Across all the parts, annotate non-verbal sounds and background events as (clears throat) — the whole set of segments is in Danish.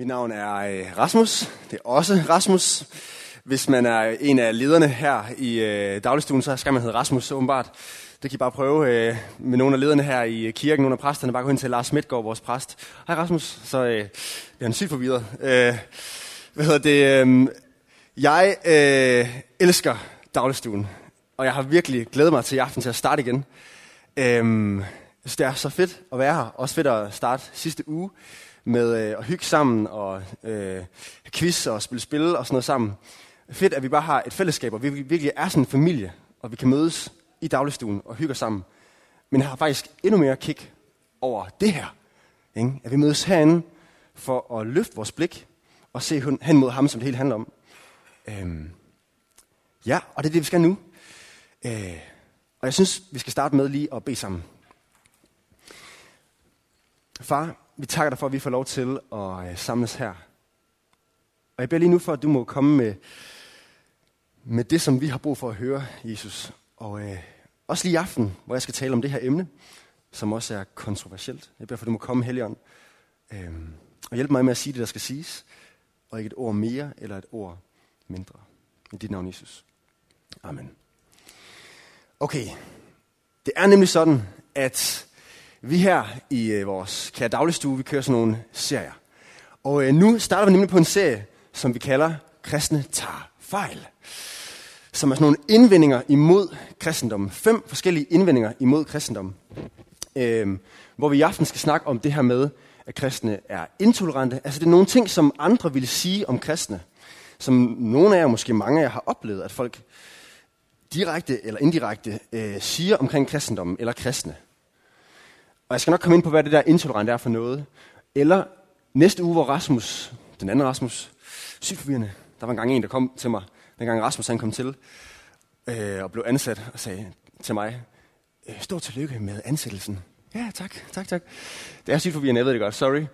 Mit navn er øh, Rasmus. Det er også Rasmus. Hvis man er en af lederne her i øh, dagligstuen, så skal man hedde Rasmus, åbenbart. Det kan I bare prøve øh, med nogle af lederne her i øh, kirken, nogle af præsterne. Bare gå hen til Lars Midtgaard, vores præst. Hej Rasmus. Så øh, er han sygt forvirret. Øh, hvad hedder det? Øh, jeg øh, elsker dagligstuen, og jeg har virkelig glædet mig til i aften til at starte igen. Øh, jeg synes, det er så fedt at være her. Også fedt at starte sidste uge med øh, at hygge sammen og øh, quiz og spille spil og sådan noget sammen. Fedt, at vi bare har et fællesskab, og vi virkelig er sådan en familie, og vi kan mødes i dagligstuen og hygge sammen. Men jeg har faktisk endnu mere kick over det her. Ikke? At vi mødes herinde for at løfte vores blik og se hen mod ham, som det hele handler om. Øhm, ja, og det er det, vi skal nu. Øh, og jeg synes, vi skal starte med lige at bede sammen. Far, vi takker dig for, at vi får lov til at øh, samles her. Og jeg beder lige nu for, at du må komme med, med det, som vi har brug for at høre, Jesus. Og øh, også lige i aften, hvor jeg skal tale om det her emne, som også er kontroversielt. Jeg beder for, at du må komme, Helligånd, øh, og hjælpe mig med at sige det, der skal siges, og ikke et ord mere eller et ord mindre. I dit navn, Jesus. Amen. Okay, det er nemlig sådan, at vi her i øh, vores kære dagligstue, vi kører sådan nogle serier. Og øh, nu starter vi nemlig på en serie, som vi kalder Kristne tager fejl. Som er sådan nogle indvendinger imod kristendommen. Fem forskellige indvendinger imod kristendommen. Øh, hvor vi i aften skal snakke om det her med, at kristne er intolerante. Altså det er nogle ting, som andre vil sige om kristne. Som nogle af jer, måske mange af jer, har oplevet, at folk direkte eller indirekte øh, siger omkring kristendommen eller kristne. Og jeg skal nok komme ind på, hvad det der intolerant er for noget. Eller næste uge, hvor Rasmus, den anden Rasmus, sygt forvirrende, der var engang en, der kom til mig, dengang Rasmus han kom til, øh, og blev ansat, og sagde til mig, øh, stort tillykke med ansættelsen. Ja, tak, tak, tak. Det er sygt forvirrende, jeg ved det godt, sorry.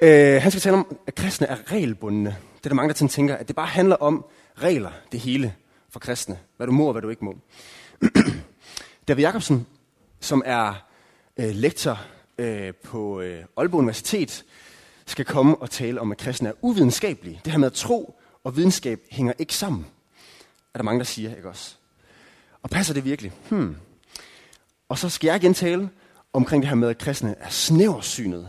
Øh, han skal tale om, at kristne er regelbundne. Det er der mange, der tænker, at det bare handler om regler, det hele for kristne. Hvad du må og hvad du ikke må. (clears throat) David Jacobsen, som er øh, lektor øh, på øh, Aalborg Universitet, skal komme og tale om, at kristne er uvidenskabelige. Det her med at tro og videnskab hænger ikke sammen, er der mange, der siger, ikke også? Og passer det virkelig? Hmm. Og så skal jeg igen tale omkring det her med, at kristne er snæversynet.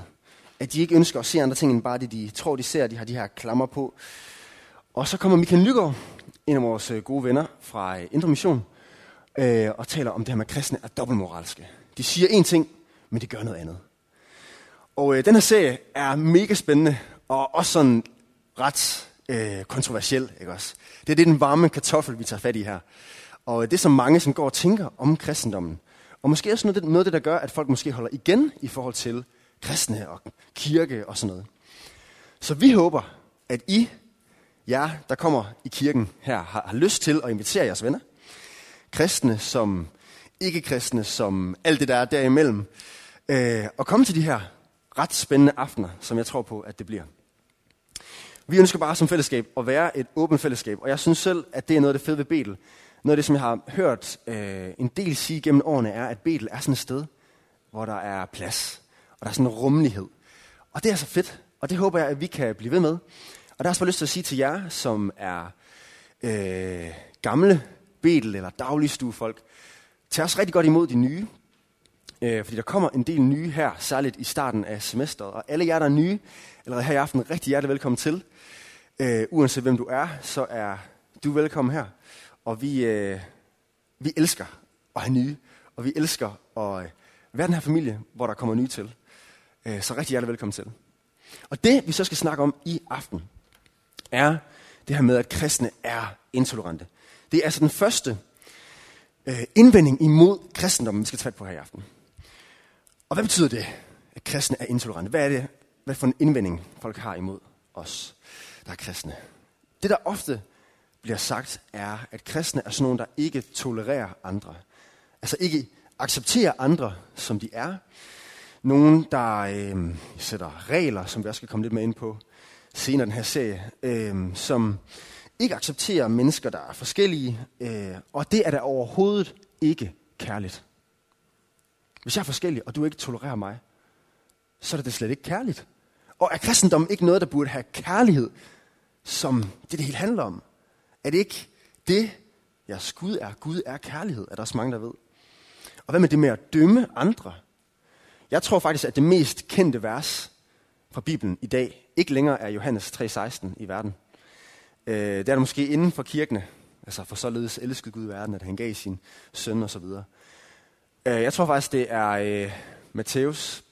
At de ikke ønsker at se andre ting, end bare det, de tror, de ser. De har de her klammer på. Og så kommer Michael Nygaard, en af vores øh, gode venner fra øh, Indre Mission, øh, og taler om det her med, at kristne er dobbeltmoralske. De siger én ting, men de gør noget andet. Og øh, den her serie er mega spændende, og også sådan ret øh, kontroversiel, ikke også? Det er det den varme kartoffel, vi tager fat i her. Og øh, det er så mange, som går og tænker om kristendommen. Og måske også noget, noget af det, der gør, at folk måske holder igen i forhold til kristne og kirke og sådan noget. Så vi håber, at I, jer, der kommer i kirken her, har, har lyst til at invitere jeres venner. Kristne, som ikke-kristne, som alt det, der er derimellem. Øh, og komme til de her ret spændende aftener, som jeg tror på, at det bliver. Vi ønsker bare som fællesskab at være et åbent fællesskab, og jeg synes selv, at det er noget af det fede ved Betel. Noget af det, som jeg har hørt øh, en del sige gennem årene, er, at Betel er sådan et sted, hvor der er plads, og der er sådan en rummelighed. Og det er så fedt, og det håber jeg, at vi kan blive ved med. Og der er også bare lyst til at sige til jer, som er øh, gamle Betel eller dagligstuefolk, Tag også rigtig godt imod de nye, øh, fordi der kommer en del nye her, særligt i starten af semesteret. Og alle jer, der er nye, allerede her i aften, rigtig hjertelig velkommen til. Øh, uanset hvem du er, så er du velkommen her. Og vi, øh, vi elsker at have nye, og vi elsker at øh, være den her familie, hvor der kommer nye til. Øh, så rigtig hjertelig velkommen til. Og det, vi så skal snakke om i aften, er det her med, at kristne er intolerante. Det er altså den første øh, indvending imod kristendommen, vi skal tage på her i aften. Og hvad betyder det, at kristne er intolerante? Hvad er det hvad for en indvending, folk har imod os, der er kristne? Det, der ofte bliver sagt, er, at kristne er sådan nogen, der ikke tolererer andre. Altså ikke accepterer andre, som de er. Nogen, der øh, sætter regler, som vi også skal komme lidt mere ind på senere i den her serie, øh, som ikke accepterer mennesker, der er forskellige, øh, og det er da overhovedet ikke kærligt. Hvis jeg er forskellig, og du ikke tolererer mig, så er det slet ikke kærligt. Og er kristendommen ikke noget, der burde have kærlighed, som det, det hele handler om? Er det ikke det, jeres Gud er? Gud er kærlighed, er der også mange, der ved. Og hvad med det med at dømme andre? Jeg tror faktisk, at det mest kendte vers fra Bibelen i dag ikke længere er Johannes 3,16 i verden. Øh, det er der måske inden for kirkene, altså for således elskede Gud verden, at han gav sin søn og så videre. Øh, jeg tror faktisk, det er øh, Matthæus,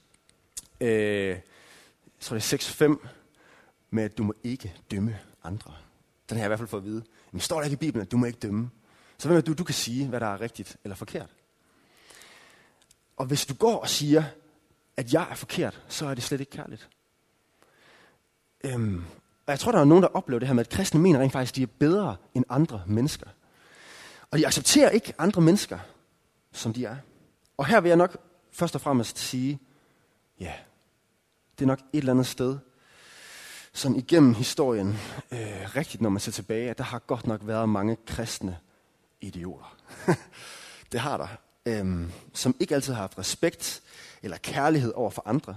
øh, jeg tror det er 6,5, med at du må ikke dømme andre. Den har jeg i hvert fald fået at vide. Men står der ikke i Bibelen, at du må ikke dømme? Så hvem er du, du kan sige, hvad der er rigtigt eller forkert? Og hvis du går og siger, at jeg er forkert, så er det slet ikke kærligt. Øhm, jeg tror, der er nogen, der oplever det her med, at kristne mener rent faktisk, at de er bedre end andre mennesker. Og de accepterer ikke andre mennesker, som de er. Og her vil jeg nok først og fremmest sige, ja, det er nok et eller andet sted, sådan igennem historien, øh, rigtigt når man ser tilbage, at der har godt nok været mange kristne idioter. (laughs) det har der. Øhm, som ikke altid har haft respekt eller kærlighed over for andre.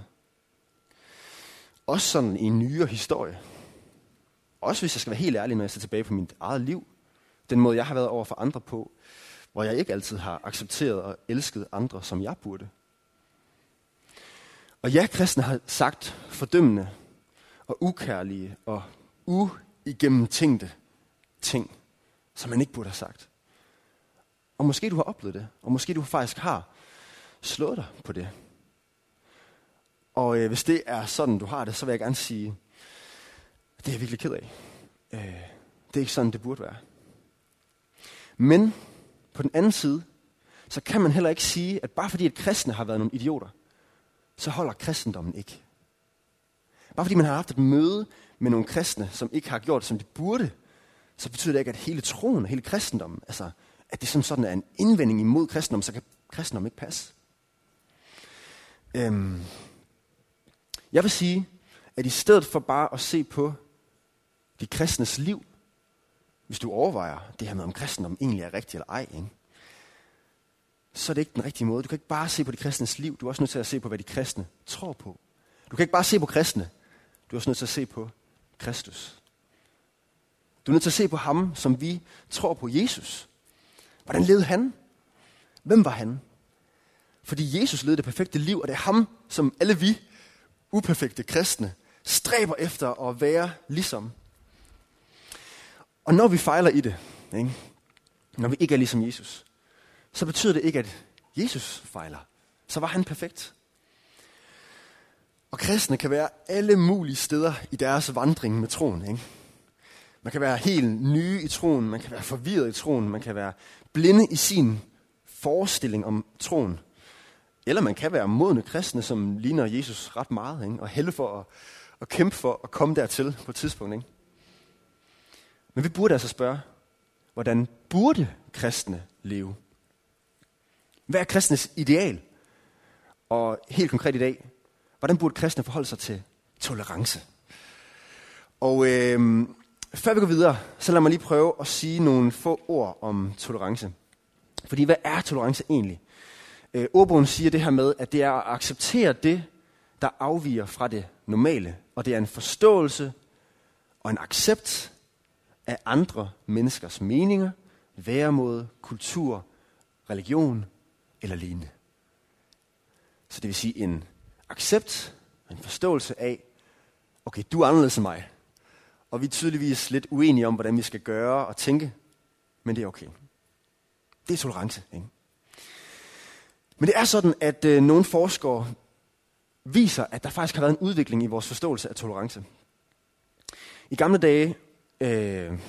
Også sådan i en nyere historie. Også hvis jeg skal være helt ærlig, når jeg ser tilbage på mit eget liv. Den måde, jeg har været over for andre på, hvor jeg ikke altid har accepteret og elsket andre, som jeg burde. Og ja, kristne har sagt fordømmende og ukærlige og uigennemtænkte ting, som man ikke burde have sagt. Og måske du har oplevet det, og måske du faktisk har slået dig på det. Og øh, hvis det er sådan, du har det, så vil jeg gerne sige, det er jeg virkelig ked af. Øh, det er ikke sådan, det burde være. Men på den anden side, så kan man heller ikke sige, at bare fordi et kristne har været nogle idioter, så holder kristendommen ikke. Bare fordi man har haft et møde med nogle kristne, som ikke har gjort, som de burde, så betyder det ikke, at hele troen og hele kristendommen, altså at det som sådan er en indvending imod kristendom, så kan kristendom ikke passe. Øhm, jeg vil sige, at i stedet for bare at se på de kristnes liv, hvis du overvejer det her med, om kristendom egentlig er rigtig eller ej, ikke? så er det ikke den rigtige måde. Du kan ikke bare se på de kristnes liv, du er også nødt til at se på, hvad de kristne tror på. Du kan ikke bare se på kristne, du er også nødt til at se på Kristus. Du er nødt til at se på ham, som vi tror på, Jesus. Hvordan levede han? Hvem var han? Fordi Jesus levede det perfekte liv, og det er ham, som alle vi uperfekte kristne stræber efter at være ligesom. Og når vi fejler i det, ikke? når vi ikke er ligesom Jesus, så betyder det ikke, at Jesus fejler. Så var han perfekt. Og kristne kan være alle mulige steder i deres vandring med troen. Ikke? Man kan være helt nye i troen, man kan være forvirret i troen, man kan være blinde i sin forestilling om troen. Eller man kan være modne kristne, som ligner Jesus ret meget, ikke? og hælde for at, at kæmpe for at komme dertil på et tidspunkt. Ikke? Men vi burde altså spørge, hvordan burde kristne leve? Hvad er kristnes ideal? Og helt konkret i dag, hvordan burde kristne forholde sig til tolerance? Og øh, før vi går videre, så lad mig lige prøve at sige nogle få ord om tolerance. Fordi hvad er tolerance egentlig? Øh, ordbogen siger det her med, at det er at acceptere det, der afviger fra det normale. Og det er en forståelse og en accept af andre menneskers meninger, væremåde, kultur, religion eller lignende. Så det vil sige en accept, en forståelse af, okay, du er anderledes end mig. Og vi er tydeligvis lidt uenige om, hvordan vi skal gøre og tænke, men det er okay. Det er tolerance. Ikke? Men det er sådan, at øh, nogle forskere viser, at der faktisk har været en udvikling i vores forståelse af tolerance. I gamle dage øh,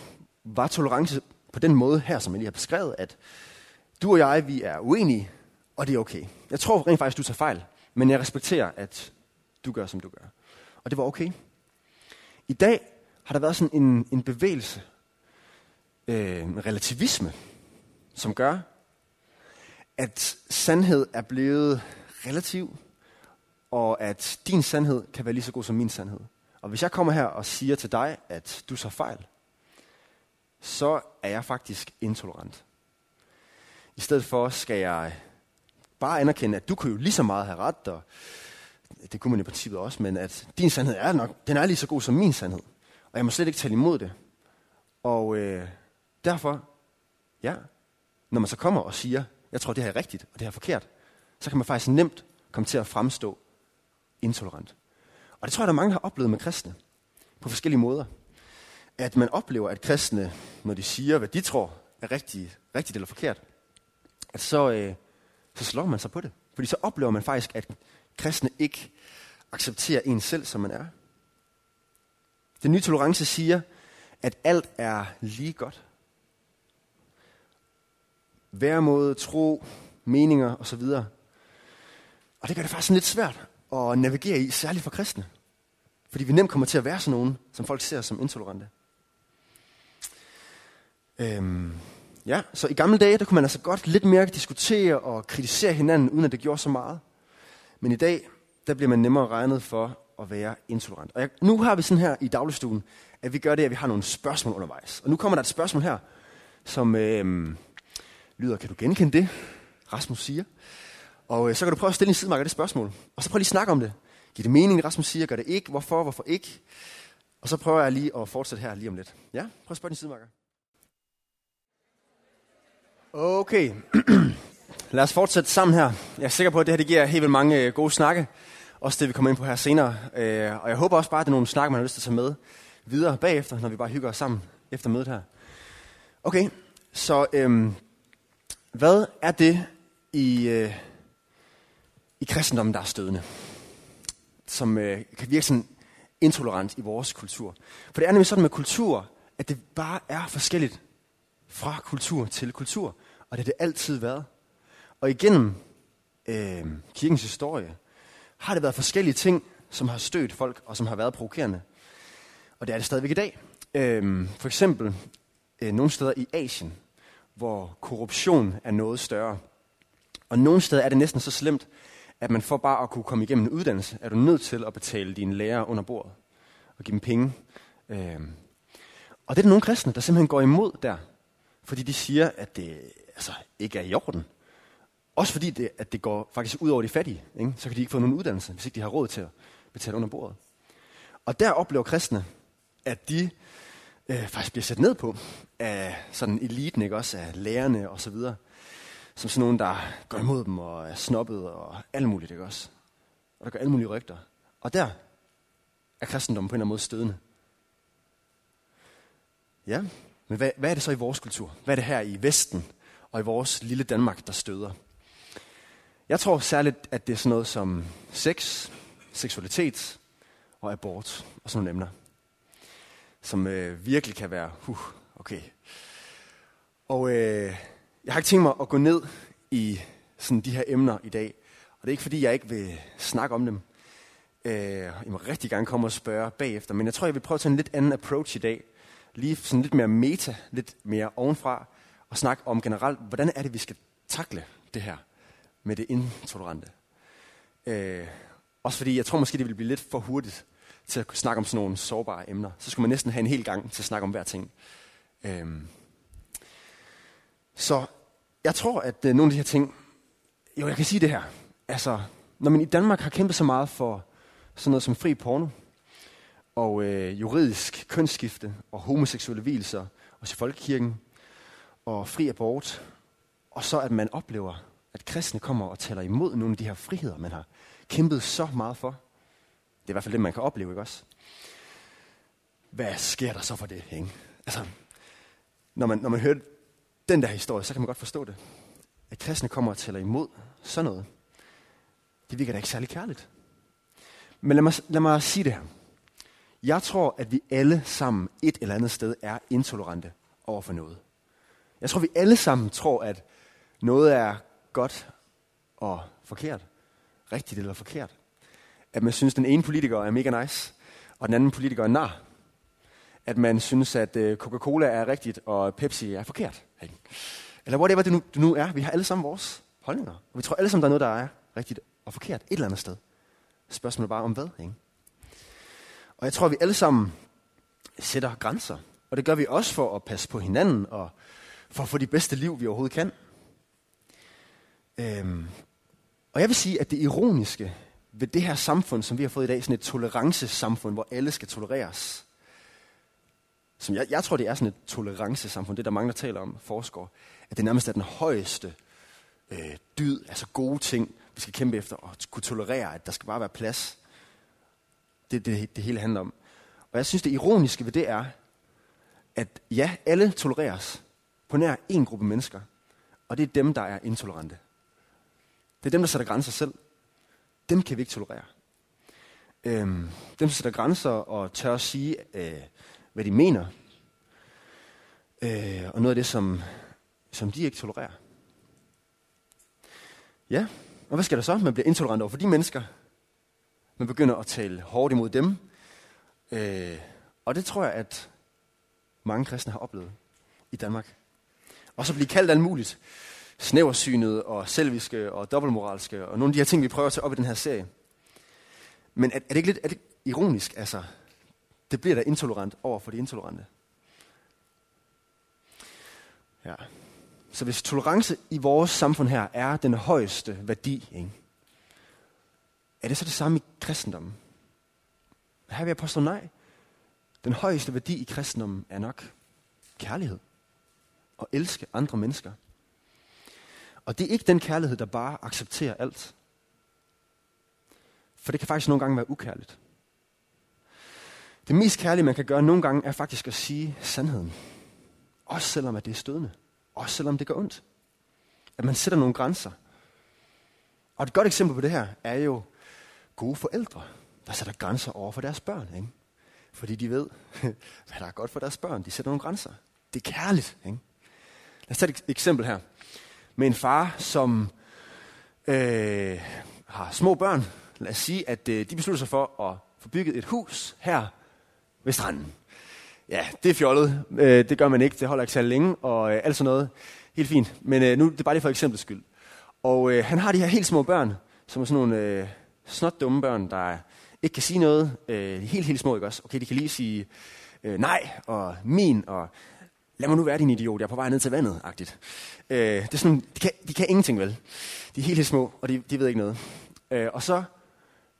var tolerance på den måde her, som jeg lige har beskrevet, at du og jeg, vi er uenige, og det er okay. Jeg tror rent faktisk, du tager fejl, men jeg respekterer, at du gør, som du gør. Og det var okay. I dag har der været sådan en, en bevægelse, øh, en relativisme, som gør, at sandhed er blevet relativ, og at din sandhed kan være lige så god som min sandhed. Og hvis jeg kommer her og siger til dig, at du så fejl, så er jeg faktisk intolerant. I stedet for skal jeg bare anerkende, at du kan jo lige så meget have ret, og det kunne man i princippet også, men at din sandhed er nok, den er lige så god som min sandhed. Og jeg må slet ikke tale imod det. Og øh, derfor, ja, når man så kommer og siger, jeg tror, det her er rigtigt, og det her er forkert, så kan man faktisk nemt komme til at fremstå intolerant. Og det tror jeg, der er mange, der har oplevet med kristne på forskellige måder. At man oplever, at kristne, når de siger, hvad de tror er rigtigt, rigtigt eller forkert, at så, øh, så slår man sig på det. Fordi så oplever man faktisk, at kristne ikke accepterer en selv, som man er. Den nye tolerance siger, at alt er lige godt. Væremåde, tro, meninger osv. Og det gør det faktisk lidt svært at navigere i, særligt for kristne. Fordi vi nemt kommer til at være sådan nogen, som folk ser som intolerante. Øhm, ja, så i gamle dage, der kunne man altså godt lidt mere diskutere og kritisere hinanden, uden at det gjorde så meget. Men i dag, der bliver man nemmere regnet for at være intolerant. Og jeg, nu har vi sådan her i dagligstuen, at vi gør det, at vi har nogle spørgsmål undervejs. Og nu kommer der et spørgsmål her, som øhm, lyder, kan du genkende det? Rasmus siger. Og øh, så kan du prøve at stille en sidemarker det spørgsmål. Og så prøv lige at snakke om det. Giver det mening, Rasmus siger? Gør det ikke? Hvorfor? Hvorfor ikke? Og så prøver jeg lige at fortsætte her lige om lidt. Ja, prøv at spørge din sidemarker. Okay. (clears throat) Lad os fortsætte sammen her. Jeg er sikker på, at det her det giver helt vildt mange øh, gode snakke. Også det, vi kommer ind på her senere. Øh, og jeg håber også bare, at det er nogle snakke, man har lyst til at tage med videre bagefter, når vi bare hygger os sammen efter mødet her. Okay, så øhm, hvad er det i, øh, kristendommen, der er stødende? Som øh, kan virke sådan intolerant i vores kultur. For det er nemlig sådan med kultur, at det bare er forskelligt fra kultur til kultur. Og det har det altid været. Og igennem øh, kirkens historie har det været forskellige ting, som har stødt folk, og som har været provokerende. Og det er det stadigvæk i dag. Øh, for eksempel øh, nogle steder i Asien, hvor korruption er noget større. Og nogle steder er det næsten så slemt, at man for bare at kunne komme igennem en uddannelse, er du nødt til at betale dine lærere under bordet og give dem penge. Øh, og det er der nogle kristne, der simpelthen går imod der, fordi de siger, at det altså, ikke er i orden. Også fordi, det, at det går faktisk ud over de fattige. Ikke? Så kan de ikke få nogen uddannelse, hvis ikke de har råd til at betale under bordet. Og der oplever kristne, at de øh, faktisk bliver sat ned på af sådan eliten, ikke? også af lærerne og så videre. Som sådan nogen, der går imod dem og er snobbet og alt muligt, ikke også? Og der går alle mulige rygter. Og der er kristendommen på en eller anden måde stødende. Ja, men hvad, hvad er det så i vores kultur? Hvad er det her i Vesten og i vores lille Danmark, der støder? Jeg tror særligt, at det er sådan noget som sex, seksualitet og abort og sådan nogle emner, som øh, virkelig kan være, huh, okay. Og øh, jeg har ikke tænkt mig at gå ned i sådan de her emner i dag, og det er ikke fordi, jeg ikke vil snakke om dem. Øh, jeg må rigtig gerne komme og spørge bagefter, men jeg tror, jeg vil prøve at tage en lidt anden approach i dag, lige sådan lidt mere meta, lidt mere ovenfra, og snakke om generelt, hvordan er det, vi skal takle det her med det intolerante. Øh, også fordi, jeg tror måske, det vil blive lidt for hurtigt til at snakke om sådan nogle sårbare emner. Så skulle man næsten have en hel gang til at snakke om hver ting. Øh, så jeg tror, at øh, nogle af de her ting, jo, jeg kan sige det her. Altså, når man i Danmark har kæmpet så meget for sådan noget som fri porno, og øh, juridisk kønsskifte og homoseksuelle hvilelser, og til folkekirken, og fri abort. Og så at man oplever, at kristne kommer og taler imod nogle af de her friheder, man har kæmpet så meget for. Det er i hvert fald det, man kan opleve, ikke også? Hvad sker der så for det, ikke? Altså, når man, når man hører den der historie, så kan man godt forstå det. At kristne kommer og tæller imod sådan noget. Det virker da ikke særlig kærligt. Men lad mig, lad mig sige det her. Jeg tror, at vi alle sammen et eller andet sted er intolerante over for noget. Jeg tror, vi alle sammen tror, at noget er godt og forkert. Rigtigt eller forkert. At man synes, at den ene politiker er mega nice, og den anden politiker er nar. At man synes, at øh, Coca-Cola er rigtigt, og Pepsi er forkert. Eller whatever det nu, det nu er. Vi har alle sammen vores holdninger. Og vi tror alle sammen, der er noget, der er rigtigt og forkert et eller andet sted. Spørgsmålet er bare om hvad, ikke? Og jeg tror, vi alle sammen sætter grænser. Og det gør vi også for at passe på hinanden og for at få de bedste liv, vi overhovedet kan. Øhm, og jeg vil sige, at det ironiske ved det her samfund, som vi har fået i dag, sådan et tolerancesamfund, hvor alle skal tolereres. Som jeg, jeg tror, det er sådan et tolerancesamfund, det der mange, der taler om, forskere, at det nærmest er den højeste øh, dyd, altså gode ting, vi skal kæmpe efter, og kunne tolerere, at der skal bare være plads. Det det, det hele handler om. Og jeg synes, det ironiske ved det er, at ja, alle tolereres på nær en gruppe mennesker, og det er dem, der er intolerante. Det er dem, der sætter grænser selv. Dem kan vi ikke tolerere. Øhm, dem, der sætter grænser og tør at sige, øh, hvad de mener, øh, og noget af det, som, som de ikke tolererer. Ja, og hvad skal der så? Man bliver intolerant over for de mennesker. Man begynder at tale hårdt imod dem. Øh, og det tror jeg, at mange kristne har oplevet i Danmark. Og så blive kaldt alt muligt. Snæversynet og selviske og dobbeltmoralske og nogle af de her ting, vi prøver at tage op i den her serie. Men er, er det ikke lidt er det ironisk? Altså, det bliver da intolerant over for de intolerante. Ja. Så hvis tolerance i vores samfund her er den højeste værdi, ikke? er det så det samme i kristendommen? Her vil jeg påstå nej. Den højeste værdi i kristendommen er nok kærlighed. Og elske andre mennesker. Og det er ikke den kærlighed, der bare accepterer alt. For det kan faktisk nogle gange være ukærligt. Det mest kærlige, man kan gøre nogle gange, er faktisk at sige sandheden. Også selvom at det er stødende. Også selvom det gør ondt. At man sætter nogle grænser. Og et godt eksempel på det her er jo gode forældre, der sætter grænser over for deres børn. Ikke? Fordi de ved, (laughs) hvad der er godt for deres børn. De sætter nogle grænser. Det er kærligt. Ikke? Lad os tage et eksempel her. Med en far, som øh, har små børn. Lad os sige, at øh, de beslutter sig for at få bygget et hus her ved stranden. Ja, det er fjollet. Øh, det gør man ikke. Det holder ikke så længe og øh, alt sådan noget. Helt fint. Men øh, nu det er bare lige for eksempel skyld. Og øh, han har de her helt små børn, som er sådan nogle øh, snot dumme børn, der ikke kan sige noget. Øh, helt, helt små, ikke også? Okay, de kan lige sige øh, nej og min og lad mig nu være din idiot, jeg er på vej ned til vandet, agtigt. Øh, det er sådan, de kan, de kan ingenting vel. De er helt, helt små, og de, de ved ikke noget. Øh, og så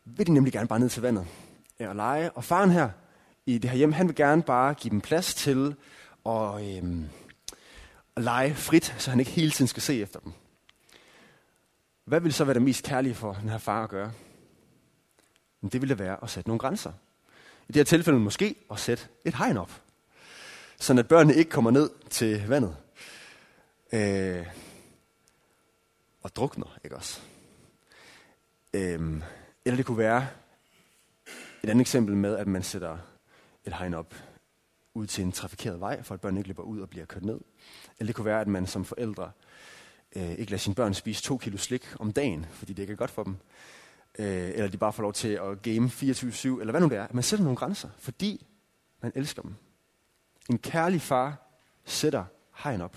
vil de nemlig gerne bare ned til vandet ja, og lege. Og faren her, i det her hjem, han vil gerne bare give dem plads til at, øhm, at lege frit, så han ikke hele tiden skal se efter dem. Hvad vil så være det mest kærlige for den her far at gøre? Men det ville være at sætte nogle grænser. I det her tilfælde måske at sætte et hegn op. Så at børnene ikke kommer ned til vandet. Øh, og drukner, ikke også? Øh, eller det kunne være et andet eksempel med, at man sætter et hegn op ud til en trafikeret vej, for at børnene ikke løber ud og bliver kørt ned. Eller det kunne være, at man som forældre øh, ikke lader sine børn spise to kilo slik om dagen, fordi det ikke er godt for dem. Øh, eller de bare får lov til at game 24-7, eller hvad nu det er. Man sætter nogle grænser, fordi man elsker dem. En kærlig far sætter hegn op.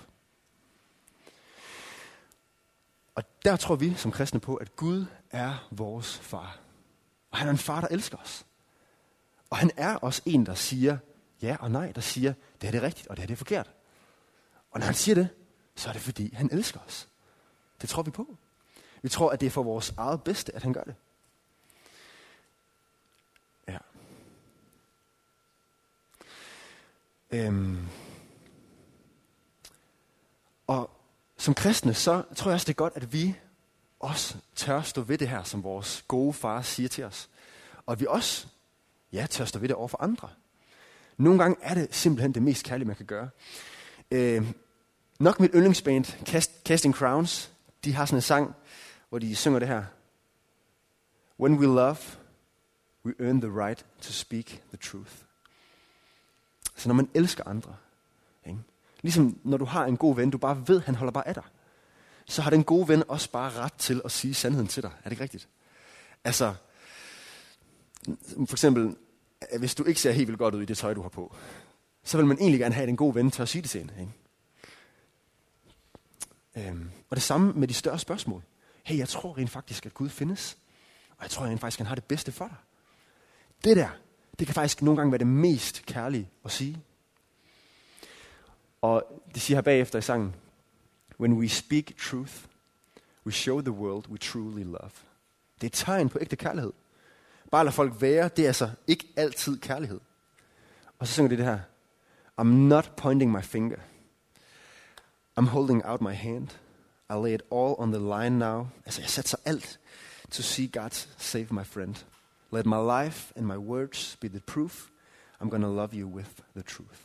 Og der tror vi som kristne på, at Gud er vores far. Og han er en far, der elsker os. Og han er også en, der siger ja og nej, der siger, det er det rigtigt, og det er det forkert. Og når han siger det, så er det fordi, han elsker os. Det tror vi på. Vi tror, at det er for vores eget bedste, at han gør det. Ja. Øhm. Og som kristne, så tror jeg også, det er godt, at vi også tør stå ved det her, som vores gode far siger til os. Og at vi også ja, tørster stå ved det over for andre. Nogle gange er det simpelthen det mest kærlige, man kan gøre. Øh, nok mit yndlingsband, Cast, Casting Crowns, de har sådan en sang, hvor de synger det her. When we love, we earn the right to speak the truth. Så når man elsker andre, ikke? ligesom når du har en god ven, du bare ved, han holder bare af dig, så har den gode ven også bare ret til at sige sandheden til dig. Er det ikke rigtigt? Altså, for eksempel, hvis du ikke ser helt vildt godt ud i det tøj, du har på, så vil man egentlig gerne have en god ven til at sige det til en. Ikke? Øhm, og det samme med de større spørgsmål. Hey, jeg tror rent faktisk, at Gud findes. Og jeg tror rent faktisk, at han har det bedste for dig. Det der, det kan faktisk nogle gange være det mest kærlige at sige. Og det siger her bagefter i sangen, When we speak truth, we show the world we truly love. Det er et tegn på ægte kærlighed. Bare lade folk være, det er altså ikke altid kærlighed. Og så synger de det her. I'm not pointing my finger. I'm holding out my hand. I lay it all on the line now. Altså, jeg sætter alt to see God save my friend. Let my life and my words be the proof. I'm gonna love you with the truth.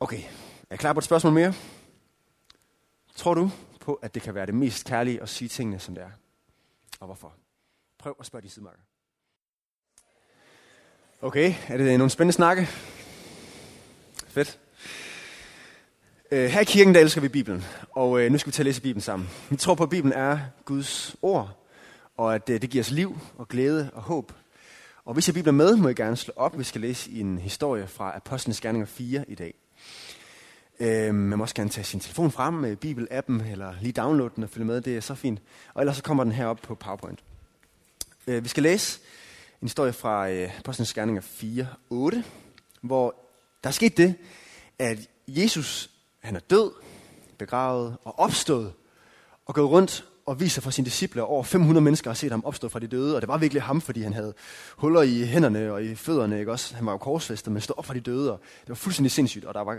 Okay, er jeg klar på et spørgsmål mere? Tror du på, at det kan være det mest kærlige at sige tingene, som det er? Og hvorfor? Prøv at spørge de sidemarker. Okay, er det nogle spændende snakke? Fedt. Uh, her i kirken, der elsker vi Bibelen, og øh, nu skal vi til at læse Bibelen sammen. Vi tror på, at Bibelen er Guds ord, og at øh, det giver os liv og glæde og håb. Og hvis jeg Bibelen med, må I gerne slå op. Vi skal læse en historie fra Apostlenes Gerninger 4 i dag. Uh, man må også gerne tage sin telefon frem med Bibel-appen, eller lige downloade den og følge med. Det er så fint. Og ellers så kommer den herop på PowerPoint. Øh, vi skal læse en historie fra øh, Apostlenes Gerninger 4, 8, hvor der er sket det, at Jesus han er død, begravet og opstået, og gået rundt og viser for sine disciple, over 500 mennesker har set ham opstå fra de døde, og det var virkelig ham, fordi han havde huller i hænderne og i fødderne, ikke også? Han var jo korsfæstet, men stod op fra de døde, og det var fuldstændig sindssygt, og der var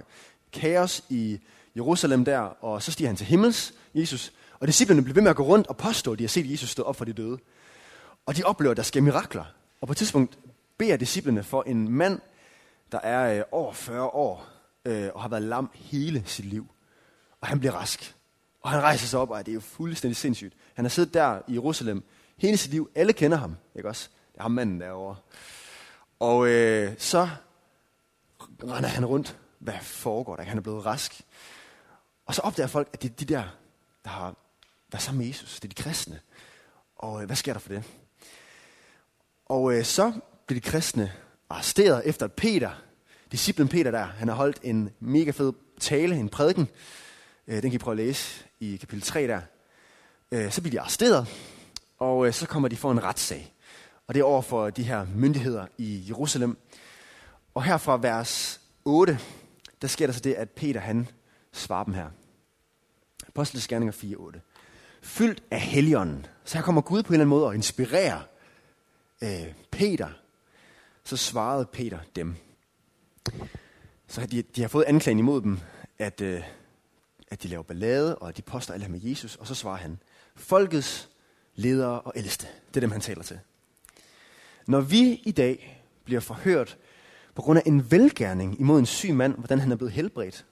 kaos i Jerusalem der, og så stiger han til himmels, Jesus, og disciplene blev ved med at gå rundt og påstå, at de har set Jesus stå op fra de døde. Og de oplever, at der sker mirakler. Og på et tidspunkt beder disciplene for en mand, der er øh, over 40 år, øh, og har været lam hele sit liv. Og han bliver rask. Og han rejser sig op, og det er jo fuldstændig sindssygt. Han har siddet der i Jerusalem hele sit liv. Alle kender ham, ikke også? Det er ham manden derovre. Og øh, så render han rundt. Hvad foregår der? Han er blevet rask. Og så opdager folk, at det er de der, der har været sammen med Jesus. Det er de kristne. Og øh, hvad sker der for det? Og øh, så bliver de kristne arresteret efter at Peter, disciplen Peter der, han har holdt en mega fed tale, en prædiken. Øh, den kan I prøve at læse i kapitel 3 der. Øh, så bliver de arresteret, og øh, så kommer de for en retssag. Og det er over for de her myndigheder i Jerusalem. Og her fra vers 8, der sker der så det, at Peter han svarer dem her. Apostlenes Gerninger 4, 8. Fyldt af helligånden. Så her kommer Gud på en eller anden måde og inspirerer øh, Peter. Så svarede Peter dem. Så de, de har fået anklagen imod dem, at, øh, at de laver ballade, og at de poster alt med Jesus. Og så svarer han, folkets ledere og ældste. Det er dem, han taler til. Når vi i dag bliver forhørt på grund af en velgærning imod en syg mand, hvordan han er blevet helbredt.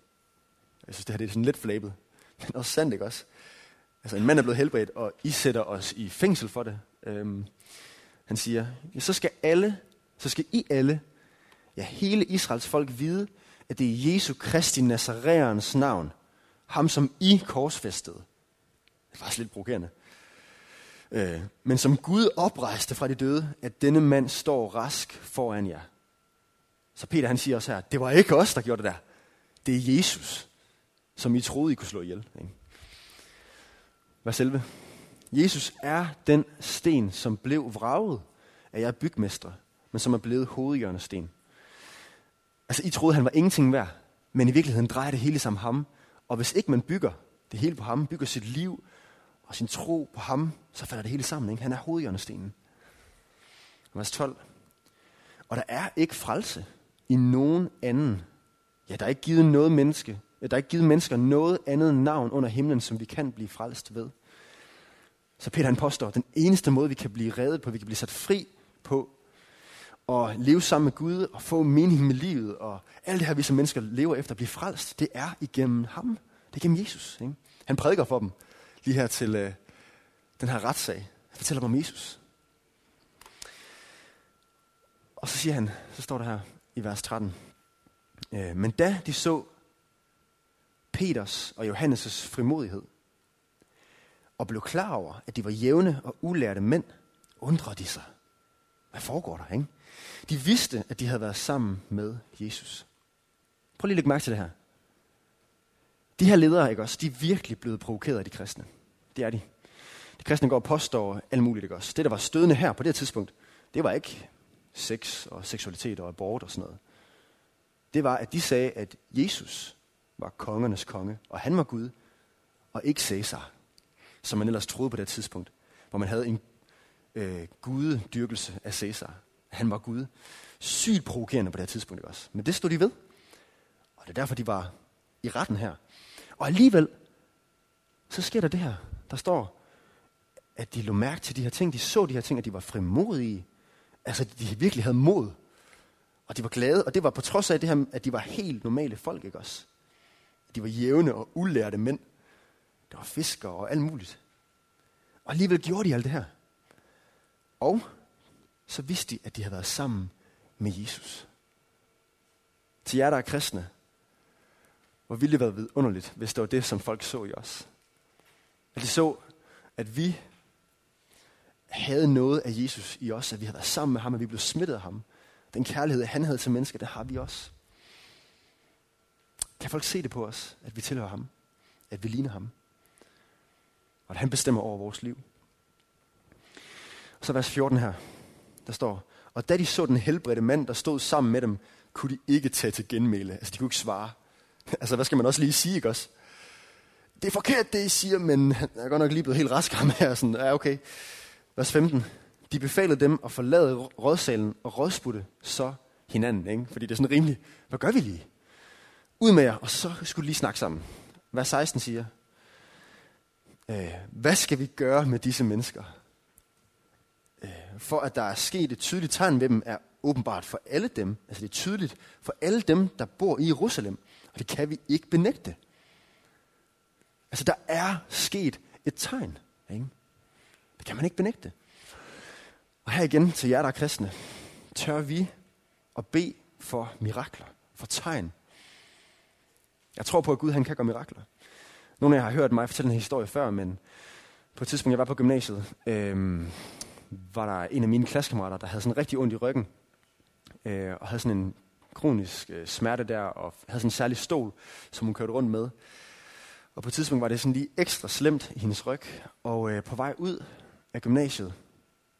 Jeg synes, det her det er sådan lidt flabet, men også sandt, ikke også? Altså, en mand er blevet helbredt, og I sætter os i fængsel for det. Øhm, han siger, ja, så skal alle, så skal I alle ja, hele Israels folk vide, at det er Jesu Kristi Nazareans navn, ham som I korsfæstede. Det er faktisk lidt provokerende. Øh, men som Gud oprejste fra de døde, at denne mand står rask foran jer. Så Peter han siger også her, det var ikke os, der gjorde det der. Det er Jesus, som I troede, I kunne slå ihjel. Ikke? Hvad selve? Jesus er den sten, som blev vraget af jer bygmestre, men som er blevet hovedhjørnesten. Altså, I troede, han var ingenting værd, men i virkeligheden drejer det hele sig om ham. Og hvis ikke man bygger det hele på ham, bygger sit liv og sin tro på ham, så falder det hele sammen. Ikke? Han er hovedhjørnestenen. Vers 12. Og der er ikke frelse i nogen anden. Ja, der er ikke givet noget menneske. Ja, der er ikke givet mennesker noget andet navn under himlen, som vi kan blive frelst ved. Så Peter han påstår, den eneste måde, vi kan blive reddet på, vi kan blive sat fri på, og leve sammen med Gud og få mening med livet og alt det her, vi som mennesker lever efter blive frelst, det er igennem ham. Det er igennem Jesus. Ikke? Han prædiker for dem lige her til øh, den her retssag. Han fortæller dem om Jesus. Og så siger han, så står der her i vers 13. Øh, Men da de så Peters og Johannes' frimodighed, og blev klar over, at de var jævne og ulærte mænd, undrede de sig. Hvad foregår der, ikke? De vidste, at de havde været sammen med Jesus. Prøv lige at lægge mærke til det her. De her ledere, ikke også, de er virkelig blevet provokeret af de kristne. Det er de. De kristne går og påstår alt muligt, ikke også. Det, der var stødende her på det tidspunkt, det var ikke sex og seksualitet og abort og sådan noget. Det var, at de sagde, at Jesus var kongernes konge, og han var Gud, og ikke Caesar, som man ellers troede på det tidspunkt, hvor man havde en, øh, gudedyrkelse af Caesar. Han var Gud. Sygt provokerende på det tidspunkt ikke også. Men det stod de ved. Og det er derfor, de var i retten her. Og alligevel, så sker der det her. Der står, at de lå mærke til de her ting. De så de her ting, at de var frimodige. Altså, de virkelig havde mod. Og de var glade. Og det var på trods af det her, at de var helt normale folk, ikke også? De var jævne og ulærte mænd. Der var fiskere og alt muligt. Og alligevel gjorde de alt det her. Og så vidste de, at de havde været sammen med Jesus. Til jer, der er kristne, hvor ville det være vidunderligt, hvis det var det, som folk så i os. At de så, at vi havde noget af Jesus i os, at vi havde været sammen med ham, at vi blev smittet af ham. Den kærlighed, han havde til mennesker, det har vi også. Kan folk se det på os, at vi tilhører ham? At vi ligner ham? Og at han bestemmer over vores liv? Og så vers 14 her, der står, og da de så den helbredte mand, der stod sammen med dem, kunne de ikke tage til genmæle. Altså, de kunne ikke svare. (laughs) altså, hvad skal man også lige sige, ikke også? Det er forkert, det I siger, men jeg er godt nok lige blevet helt rask ham her. Sådan, ja, okay. Vers 15. De befalede dem at forlade rådsalen og rådsputte så hinanden. Ikke? Fordi det er sådan rimeligt. Hvad gør vi lige? Ud med jer, og så skulle de lige snakke sammen. Vers 16 siger, øh, hvad skal vi gøre med disse mennesker? Øh, for at der er sket et tydeligt tegn ved dem, er åbenbart for alle dem, altså det er tydeligt for alle dem, der bor i Jerusalem, og det kan vi ikke benægte. Altså der er sket et tegn. Ikke? Det kan man ikke benægte. Og her igen til jer, der er kristne, tør vi at bede for mirakler, for tegn. Jeg tror på, at Gud han kan gøre mirakler. Nogle af jer har hørt mig fortælle en historie før, men på et tidspunkt, jeg var på gymnasiet, øh, var der en af mine klassekammerater, der havde sådan rigtig ondt i ryggen, øh, og havde sådan en kronisk øh, smerte der, og havde sådan en særlig stol, som hun kørte rundt med. Og på et tidspunkt var det sådan lige ekstra slemt i hendes ryg, og øh, på vej ud af gymnasiet,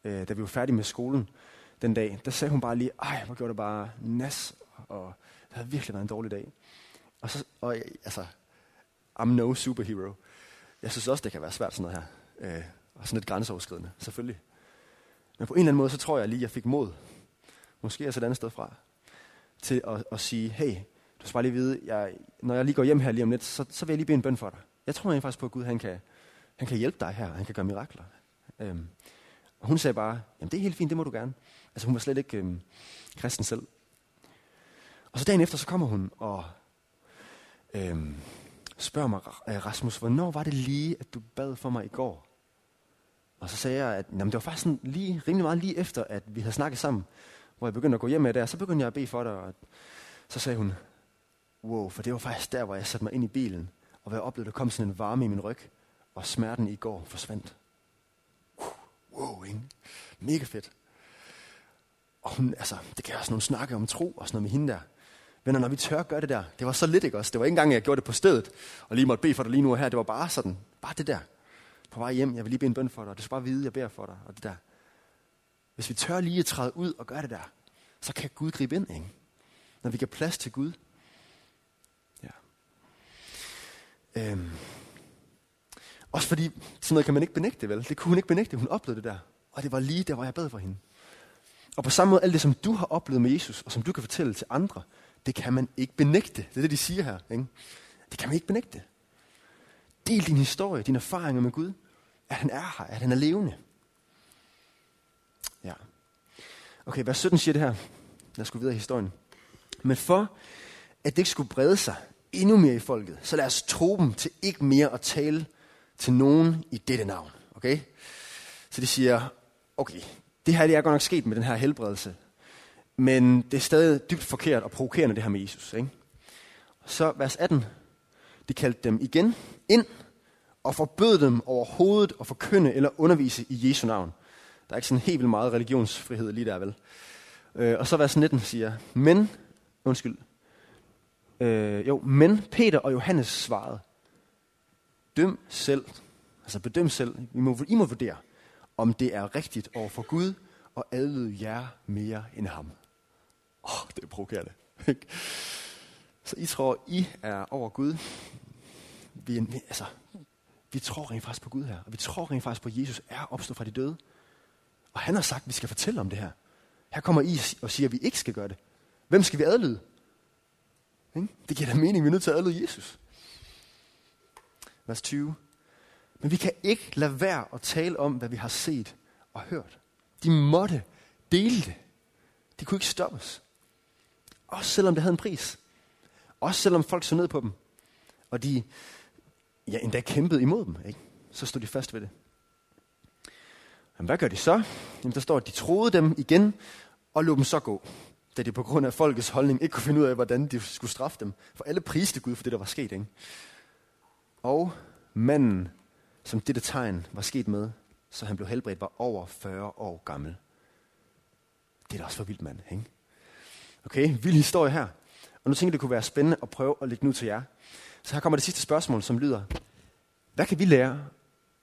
øh, da vi var færdige med skolen den dag, der sagde hun bare lige, ej, hvor gjorde det bare nas, og det havde virkelig været en dårlig dag. Og så, og altså, I'm no superhero. Jeg synes også, det kan være svært sådan noget her. Øh, og sådan lidt grænseoverskridende, selvfølgelig. Men på en eller anden måde, så tror jeg lige, jeg fik mod. Måske også et andet sted fra. Til at, at sige, hey, du skal bare lige vide, jeg, når jeg lige går hjem her lige om lidt, så, så vil jeg lige bede en bøn for dig. Jeg tror egentlig faktisk på, at Gud han kan, han kan hjælpe dig her. Han kan gøre mirakler. Øhm, og hun sagde bare, jamen det er helt fint, det må du gerne. Altså hun var slet ikke øhm, kristen selv. Og så dagen efter, så kommer hun og øhm, spørger mig, øh, Rasmus, hvornår var det lige, at du bad for mig i går? Og så sagde jeg, at jamen, det var faktisk sådan lige, rimelig meget lige efter, at vi havde snakket sammen, hvor jeg begyndte at gå hjem med det, og så begyndte jeg at bede for dig. Og så sagde hun, wow, for det var faktisk der, hvor jeg satte mig ind i bilen, og hvor jeg oplevede, at der kom sådan en varme i min ryg, og smerten i går forsvandt. Uh, wow, ikke? Mega fedt. Og hun, altså, det kan også nogle snakke om tro og sådan noget med hende der. Men når vi tør gøre det der, det var så lidt, ikke også? Det var ikke engang, jeg gjorde det på stedet, og lige måtte bede for dig lige nu og her. Det var bare sådan, bare det der. På vej hjem, jeg vil lige bede en bøn for dig, og du skal bare vide, jeg beder for dig, og det der. Hvis vi tør lige at træde ud og gøre det der, så kan Gud gribe ind, ikke? Når vi giver plads til Gud. Ja. Øhm. Også fordi, sådan noget kan man ikke benægte, vel? Det kunne hun ikke benægte, hun oplevede det der. Og det var lige der, hvor jeg bad for hende. Og på samme måde, alt det, som du har oplevet med Jesus, og som du kan fortælle til andre, det kan man ikke benægte. Det er det, de siger her. Ikke? Det kan man ikke benægte. Del din historie, dine erfaringer med Gud. At han er her, at han er levende. Ja. Okay, vers 17 siger det her. Lad os gå videre i historien. Men for, at det ikke skulle brede sig endnu mere i folket, så lad os tro dem til ikke mere at tale til nogen i dette navn. Okay? Så de siger, okay, det her det er godt nok sket med den her helbredelse, men det er stadig dybt forkert og provokerende det her med Jesus. Ikke? Så vers 18, de kaldte dem igen ind og forbød dem overhovedet at forkynde eller undervise i Jesu navn. Der er ikke sådan helt vildt meget religionsfrihed lige der, vel? Øh, og så vers 19 siger, men, undskyld, øh, jo, men Peter og Johannes svarede, døm selv, altså bedøm selv, I må, I må vurdere, om det er rigtigt over for Gud og adlyde jer mere end ham. Åh, oh, det er provokerende. (laughs) Så I tror, I er over Gud. Vi, altså, vi tror rent faktisk på Gud her. Og vi tror rent faktisk på, at Jesus er opstået fra de døde. Og han har sagt, at vi skal fortælle om det her. Her kommer I og siger, at vi ikke skal gøre det. Hvem skal vi adlyde? Det giver da mening, vi er nødt til at adlyde Jesus. Vers 20. Men vi kan ikke lade være at tale om, hvad vi har set og hørt. De måtte dele det. De kunne ikke stoppes. Også selvom det havde en pris. Også selvom folk så ned på dem. Og de ja, endda kæmpede imod dem. Ikke? Så stod de fast ved det. Men hvad gør de så? Jamen, der står, at de troede dem igen og lå dem så gå. Da de på grund af folkets holdning ikke kunne finde ud af, hvordan de skulle straffe dem. For alle priste Gud for det, der var sket. Ikke? Og manden, som dette tegn var sket med, så han blev helbredt, var over 40 år gammel. Det er da også for vildt, mand. Ikke? Okay, vild historie her. Og nu tænker jeg, det kunne være spændende at prøve at lægge nu til jer. Så her kommer det sidste spørgsmål, som lyder, hvad kan vi lære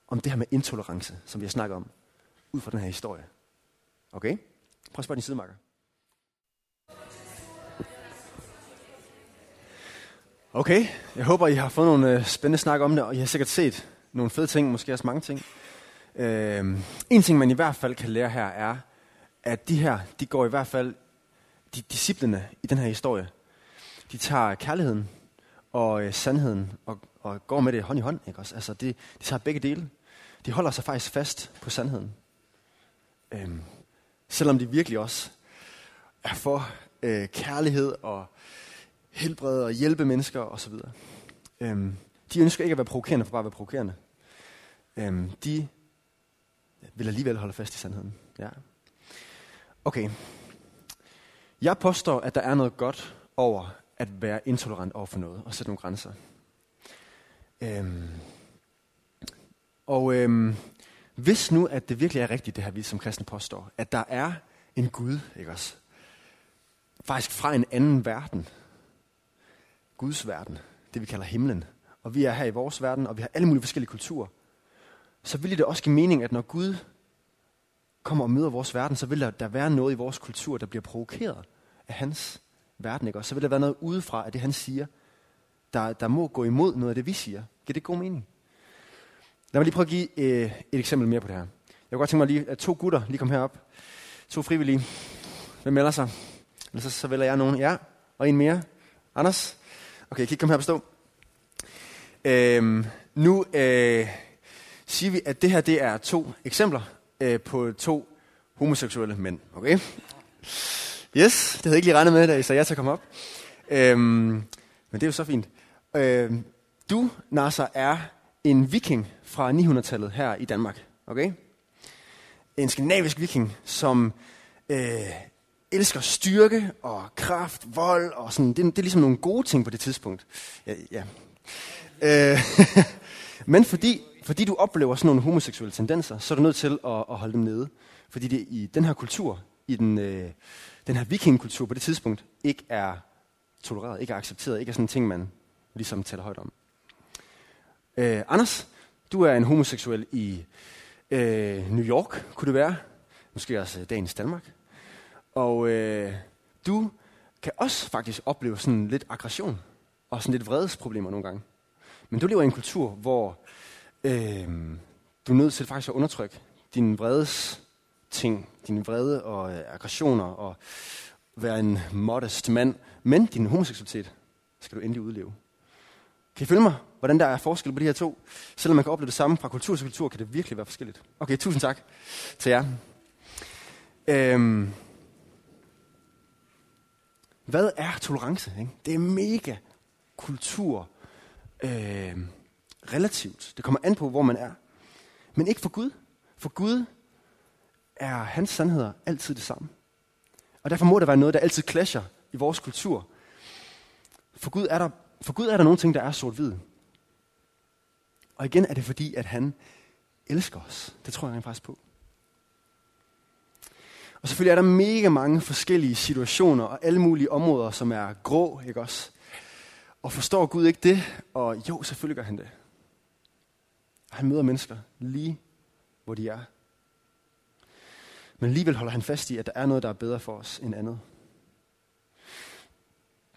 om det her med intolerance, som vi har snakket om, ud fra den her historie? Okay? Prøv at spørge din sidemarker. Okay, jeg håber, I har fået nogle øh, spændende snak om det, og I har sikkert set nogle fede ting, måske også mange ting. Øh, en ting, man i hvert fald kan lære her, er, at de her, de går i hvert fald, de disciplene i den her historie, de tager kærligheden og øh, sandheden og, og går med det hånd i hånd. Ikke også? Altså, de, de tager begge dele. De holder sig faktisk fast på sandheden. Øhm, selvom de virkelig også er for øh, kærlighed og helbrede og hjælpe mennesker osv. Øhm, de ønsker ikke at være provokerende for bare at være provokerende. Øhm, de vil alligevel holde fast i sandheden. Ja. Okay. Jeg påstår, at der er noget godt over at være intolerant over for noget og sætte nogle grænser. Øhm, og øhm, hvis nu, at det virkelig er rigtigt, det her vi som kristne påstår, at der er en Gud, ikke også? Faktisk fra en anden verden, Guds verden, det vi kalder himlen, og vi er her i vores verden, og vi har alle mulige forskellige kulturer, så vil det også give mening, at når Gud kommer og møder vores verden, så vil der, der være noget i vores kultur, der bliver provokeret af hans verden. Ikke? Og så vil der være noget udefra af det, han siger, der, der må gå imod noget af det, vi siger. Giver det god mening? Lad mig lige prøve at give øh, et eksempel mere på det her. Jeg kunne godt tænke mig lige, at to gutter lige kom herop. To frivillige. Hvem melder sig? Eller så, så vælger jeg nogen. Ja, og en mere. Anders? Okay, kig, kom her på stå. Øhm, nu øh, siger vi, at det her det er to eksempler øh, på to homoseksuelle mænd. Okay? Yes, det havde jeg ikke lige regnet med, da I sagde ja til at komme op. Øhm, men det er jo så fint. Øhm, du, Nasser, er en viking fra 900-tallet her i Danmark. Okay? En skandinavisk viking, som øh, elsker styrke og kraft, vold og sådan. Det, det er ligesom nogle gode ting på det tidspunkt. Ja, ja. Øh, (laughs) men fordi, fordi du oplever sådan nogle homoseksuelle tendenser, så er du nødt til at, at holde dem nede. Fordi det i den her kultur, i den, øh, den her vikingkultur på det tidspunkt, ikke er tolereret, ikke er accepteret, ikke er sådan en ting, man ligesom taler højt om. Øh, Anders, du er en homoseksuel i øh, New York, kunne det være. Måske også dagens Danmark. Og øh, du kan også faktisk opleve sådan lidt aggression og sådan lidt vredesproblemer nogle gange. Men du lever i en kultur, hvor øh, du er nødt til faktisk at undertrykke din vredes ting, din vrede og øh, aggressioner og være en modest mand. Men din homoseksualitet skal du endelig udleve. Kan I følge mig, hvordan der er forskel på de her to? Selvom man kan opleve det samme fra kultur til kultur, kan det virkelig være forskelligt. Okay, tusind tak til jer. Øhm, hvad er tolerance? Ikke? Det er mega kultur øh, relativt. Det kommer an på, hvor man er. Men ikke for Gud. For Gud er hans sandheder altid det samme. Og derfor må der være noget, der altid clasher i vores kultur. For Gud er der, for Gud er der nogle ting, der er sort-hvid. Og igen er det fordi, at han elsker os. Det tror jeg rent faktisk på. Og selvfølgelig er der mega mange forskellige situationer og alle mulige områder, som er grå, ikke også? Og forstår Gud ikke det? Og jo, selvfølgelig gør han det. Og han møder mennesker lige, hvor de er. Men alligevel holder han fast i, at der er noget, der er bedre for os end andet.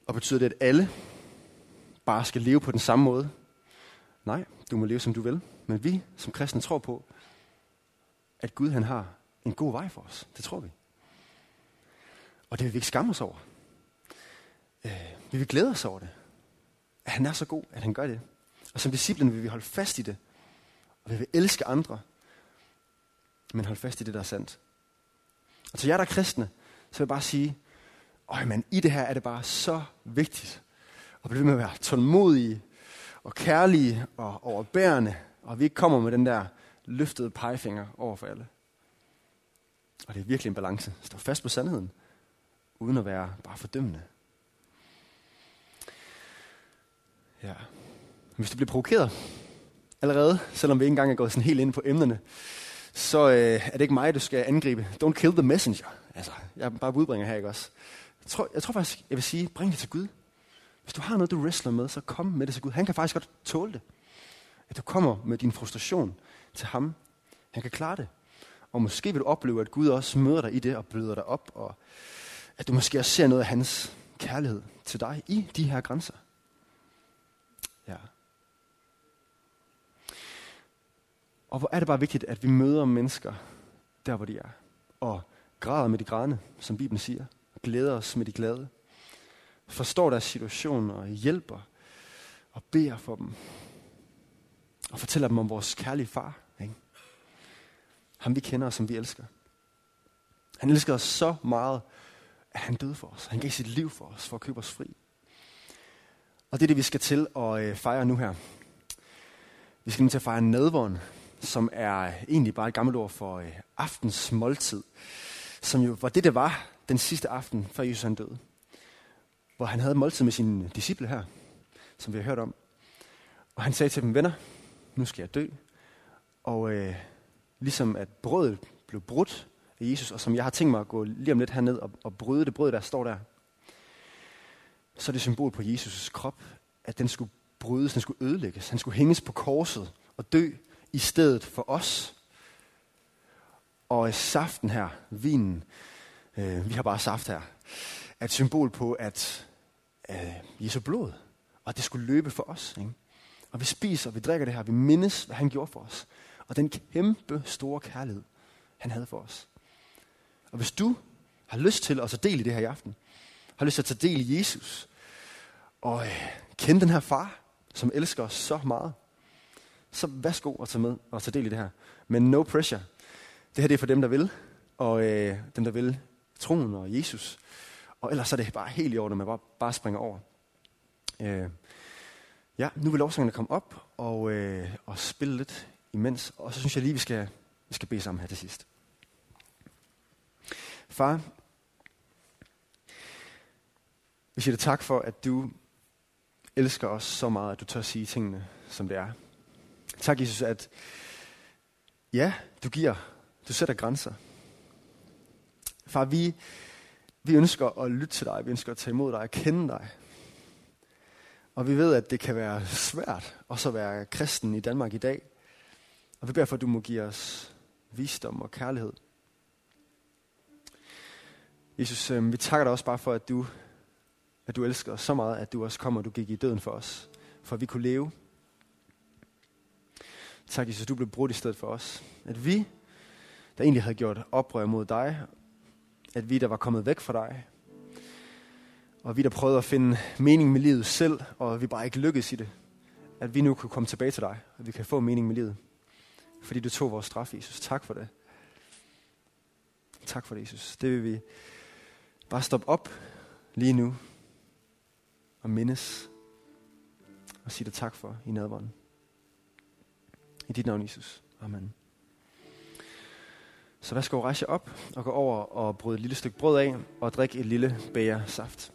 Og betyder det, at alle bare skal leve på den samme måde? Nej, du må leve, som du vil. Men vi som kristne tror på, at Gud han har en god vej for os. Det tror vi. Og det vil vi ikke skamme os over. Øh, vi vil glæde os over det. At han er så god, at han gør det. Og som disciplen vil vi holde fast i det. Og vi vil elske andre. Men holde fast i det, der er sandt. Og til jer, der er kristne, så vil jeg bare sige, øj men i det her er det bare så vigtigt at blive med at være tålmodige og kærlige og overbærende, og vi ikke kommer med den der løftede pegefinger over for alle. Og det er virkelig en balance. Stå fast på sandheden, uden at være bare fordømmende. Ja. Hvis du bliver provokeret allerede, selvom vi ikke engang er gået sådan helt ind på emnerne, så øh, er det ikke mig, du skal angribe. Don't kill the messenger. Altså, jeg er bare budbringer her, ikke også? Jeg tror, jeg tror faktisk, jeg vil sige, bring det til Gud. Hvis du har noget, du wrestler med, så kom med det til Gud. Han kan faktisk godt tåle det. At du kommer med din frustration til ham. Han kan klare det. Og måske vil du opleve, at Gud også møder dig i det og bløder dig op. Og at du måske også ser noget af hans kærlighed til dig i de her grænser. Ja. Og hvor er det bare vigtigt, at vi møder mennesker der, hvor de er. Og græder med de grædende, som Bibelen siger. Og glæder os med de glade. Forstår deres situation og hjælper og beder for dem. Og fortæller dem om vores kærlige far. Ikke? Ham vi kender og som vi elsker. Han elsker os så meget, at han døde for os. Han gav sit liv for os, for at købe os fri. Og det er det, vi skal til at øh, fejre nu her. Vi skal nu til at fejre nadvåren, som er egentlig bare et gammelt ord for øh, aftens måltid. Som jo var det, det var den sidste aften, før Jesus han døde. Hvor han havde måltid med sine disciple her, som vi har hørt om. Og han sagde til dem, venner, nu skal jeg dø. Og øh, ligesom at brødet blev brudt af Jesus, og som jeg har tænkt mig at gå lige om lidt herned og, og bryde det brød, der står der, så er det symbol på Jesus' krop, at den skulle brydes, den skulle ødelægges. Han skulle hænges på korset og dø i stedet for os. Og saften her, vinen, øh, vi har bare saft her, er et symbol på, at øh, Jesu blod, og at det skulle løbe for os. Ikke? Og vi spiser, og vi drikker det her, vi mindes, hvad han gjorde for os. Og den kæmpe store kærlighed, han havde for os. Og hvis du har lyst til at tage del i det her i aften, har lyst til at tage del i Jesus, og øh, kende den her far, som elsker os så meget, så værsgo at tage med og tage del i det her. Men no pressure. Det her det er for dem, der vil, og øh, dem, der vil troen og Jesus. Og ellers er det bare helt i orden, at man bare, bare springer over. Øh, ja, nu vil lovsangerne komme op og, øh, og spille lidt imens. Og så synes jeg lige, vi skal, vi skal bede sammen her til sidst. Far, vi siger dig tak for, at du elsker os så meget, at du tør sige tingene, som det er. Tak, Jesus, at ja, du giver, du sætter grænser. Far, vi, vi ønsker at lytte til dig, vi ønsker at tage imod dig og kende dig. Og vi ved, at det kan være svært også at være kristen i Danmark i dag. Og vi beder for, at du må give os visdom og kærlighed. Jesus, øh, vi takker dig også bare for, at du, at du elsker os så meget, at du også kommer, og du gik i døden for os, for at vi kunne leve. Tak, Jesus, du blev brudt i stedet for os. At vi, der egentlig havde gjort oprør mod dig, at vi, der var kommet væk fra dig, og vi, der prøvede at finde mening med livet selv, og vi bare ikke lykkedes i det, at vi nu kunne komme tilbage til dig, og vi kan få mening med livet. Fordi du tog vores straf, Jesus. Tak for det. Tak for det, Jesus. Det vil vi bare stoppe op lige nu og mindes og sige dig tak for i nadvånden. I dit navn, Jesus. Amen. Så værsgo rejse op og gå over og bryde et lille stykke brød af og drikke et lille bæger saft.